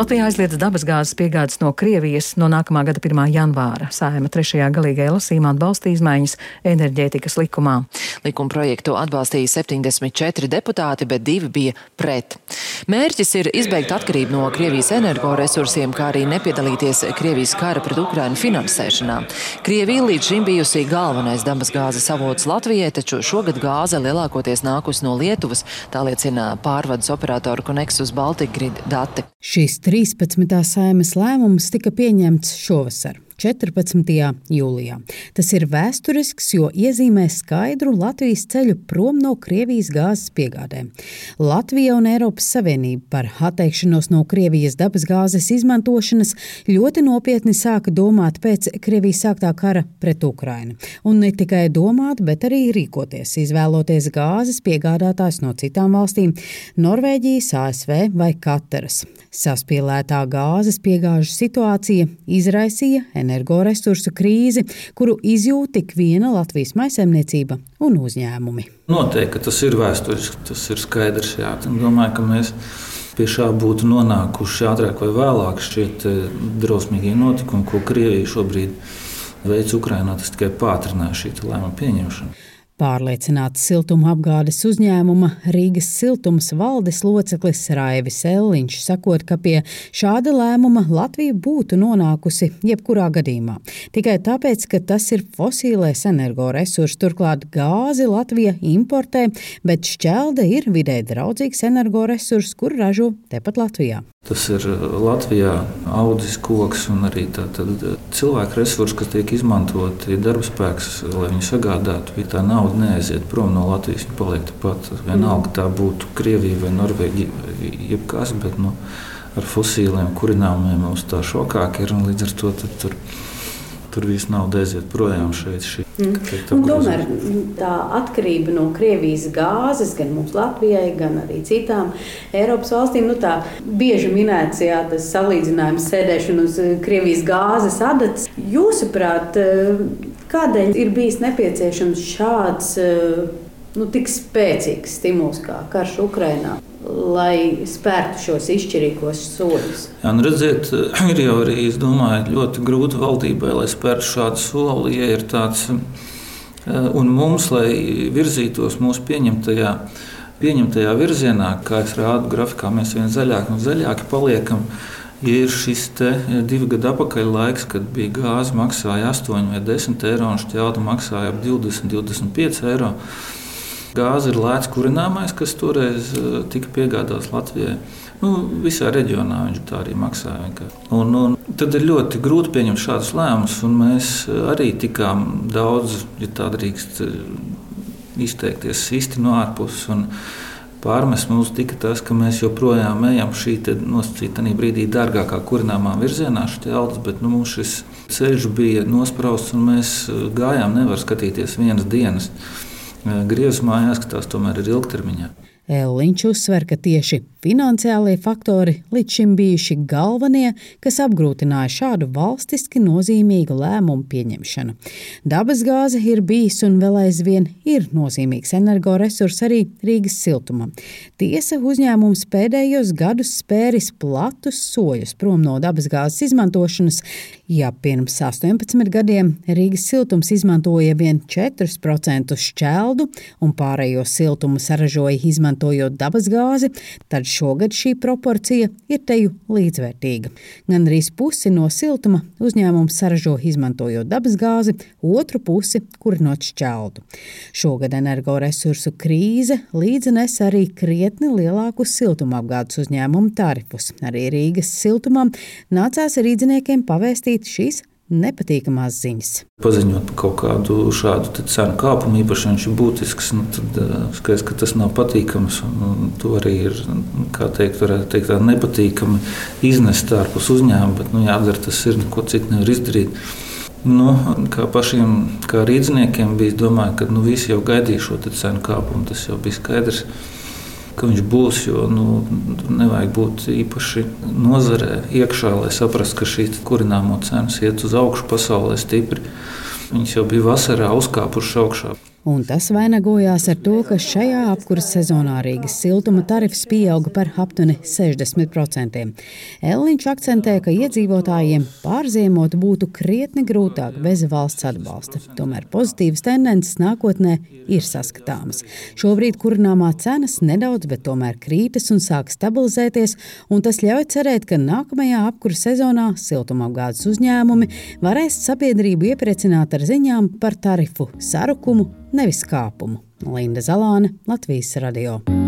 Latvija aizliedz dabasgāzes piegādes no Krievijas no nākamā gada 1. janvāra. Sājuma trešajā galīgajā lasījumā atbalsta izmaiņas enerģētikas likumā. Likuma projektu atbalstīja 74 deputāti, bet divi bija pret. Mērķis ir izbeigt atkarību no Krievijas energoresursiem, kā arī nepiedalīties Krievijas kara pret Ukrainu finansēšanā. Krievija līdz šim bijusi galvenais dabasgāzes avots Latvijai, taču šogad gāze lielākoties nākus no Lietuvas, tā liecina pārvades operatoru Konexus Baltic Grid dati. Šis 13. saimas lēmums tika pieņemts šovasar. 14. jūlijā. Tas ir vēsturisks, jo iezīmē skaidru Latvijas ceļu prom no Krievijas gāzes piegādēm. Latvija un Eiropas Savienība par atteikšanos no Krievijas dabasgāzes izmantošanas ļoti nopietni sāka domāt pēc Krievijas sāktā kara pret Ukrainu. Un ne tikai domāt, bet arī rīkoties, izvēloties gāzes piegādātājs no citām valstīm - Norvēģijas, ASV vai Kataras. Saspīlētā gāzes piegāžu situācija izraisīja energoresursu krīzi, kuru izjūt tik viena Latvijas maisaimniecība un uzņēmumi. Noteikti tas ir vēsturiski, tas ir skaidrs. Jā. Domāju, ka mēs pie šā būtu nonākuši ātrāk vai vēlāk. Šie drausmīgie notikumi, ko Krievija šobrīd veids Ukrajinā, tas tikai pātrināja šī lēmuma pieņemšanu. Pārliecināts siltuma apgādes uzņēmuma Rīgas siltums valdes loceklis Raivis Elliņš sakot, ka pie šāda lēmuma Latvija būtu nonākusi jebkurā gadījumā. Tikai tāpēc, ka tas ir fosīlais energoresurss, turklāt gāzi Latvija importē, bet šķelde ir vidē draudzīgs energoresurss, kur ražo tepat Latvijā. Tas ir uh, Latvijā audzis koks un arī tā, tad, uh, cilvēku resursi, kas tiek izmantoti, darba spēks, lai viņi sagādātu. Ja tā nauda neaiziet prom no Latvijas, viņa paliek tepat. Vienalga tā būtu Krievija vai Norvēģija vai jebkas, bet nu, ar fosīliem kurināmiem mums tā šokāk ir un līdz ar to tur tur viss nauda aiziet projām šeit. Šī, mm. Tomēr tā atkarība no Krievijas gāzes, gan mums Latvijai, gan arī citām Eiropas valstīm, nu tā bieži minēts, jā, tas salīdzinājums sēdēšana uz Krievijas gāzes adatas. Jūsuprāt, kādēļ ir bijis nepieciešams šāds nu, tik spēcīgs stimuls kā karš Ukrainā? Lai spērtu šos izšķirīgos soļus? Jā, nu redziet, ir jau arī domāju, ļoti grūti valdībai, lai spērtu šādu soli, ja ir tāds eh, un mums, lai virzītos mūsu pieņemtajā, pieņemtajā virzienā, kā es rādu grafikā, mēs vien zaļāki un zaļāki paliekam. Ir šis divu gadu atpakaļ laiks, kad bija gāze maksāja 8 vai 10 eiro un šķelda maksāja ap 20, 25 eiro, Gāze ir lēts kurināmais, kas toreiz eh, tika piegādāts Latvijai. Nu, visā reģionā viņš tā arī maksāja. Un, un tad ir ļoti grūti pieņemt šādus lēmumus. Mēs arī tikām daudz, ja tā drīkst eh, izteikties, īsti no ārpuses. Pārmest mums tika tas, ka mēs joprojām ejam šī nosacīta brīdī dārgākā kurināmā virzienā, šķeldas, bet nu, šis ceļš bija nosprausts un mēs eh, gājām, nevar skatīties vienas dienas griezumā jāskatās tomēr ir ilgtermiņā. Elliņš uzsver, ka tieši finansiālie faktori līdz šim bijuši galvenie, kas apgrūtināja šādu valstiski nozīmīgu lēmumu pieņemšanu. Dabasgāze ir bijis un vēl aizvien ir nozīmīgs energoresurss arī Rīgas siltumam. Tiesa uzņēmums pēdējos gadus spēris platus soļus prom no dabasgāzes izmantošanas. Ja pirms 18 gadiem Rīgas siltums izmantoja vien 4% šķeldu un pārējo siltumu saražoja izmantojot izmantojot dabasgāzi, tad šogad šī proporcija ir teju līdzvērtīga. Gan arī pusi no siltuma uzņēmums saražo izmantojot dabasgāzi, otru pusi kurinot šķeldu. Šogad energoresursu krīze līdzi arī krietni lielākus siltumapgādes uzņēmumu tarifus. Arī Rīgas siltumam nācās rīdziniekiem pavēstīt šīs nepatīkamās ziņas. Paziņot par kaut kādu šādu cenu kāpumu, īpaši viņš ir būtisks, nu, tad skaidrs, ka tas nav patīkams. To arī ir teikt, teikt, nepatīkami iznest ārpus uzņēmuma, bet nu, jādara tas ir, neko citu nevar izdarīt. Nu, kā pašiem kā rīzniekiem bija, domāju, ka nu, visi jau gaidīja šo cenu kāpumu. Tas jau bija skaidrs ka viņš būs. Jo nu, nevajag būt īpaši nozarē iekšā, lai saprastu, ka šīs kurināmo cenas iet uz augšu pasaulē stipri. Viņas jau bija vasarā uzkāpušas augšā. Un tas vainagojās ar to, ka šajā apkurses sezonā Rīgas siltuma tarifs pieauga par aptuveni 60%. Elniņš akcentē, ka iedzīvotājiem pārziemot būtu krietni grūtāk bez valsts atbalsta. Tomēr pozitīvas tendences nākotnē ir saskatāmas. Šobrīd kurināmā cenas nedaudz, bet tomēr krītas un sāk stabilizēties, un tas ļauj cerēt, ka nākamajā apkurses sezonā siltumapgādes uzņēmumi varēs sabiedrību iepriecināt ar ziņām par tarifu sarukumu nevis kāpumu. Linda Zalāne, Latvijas radio.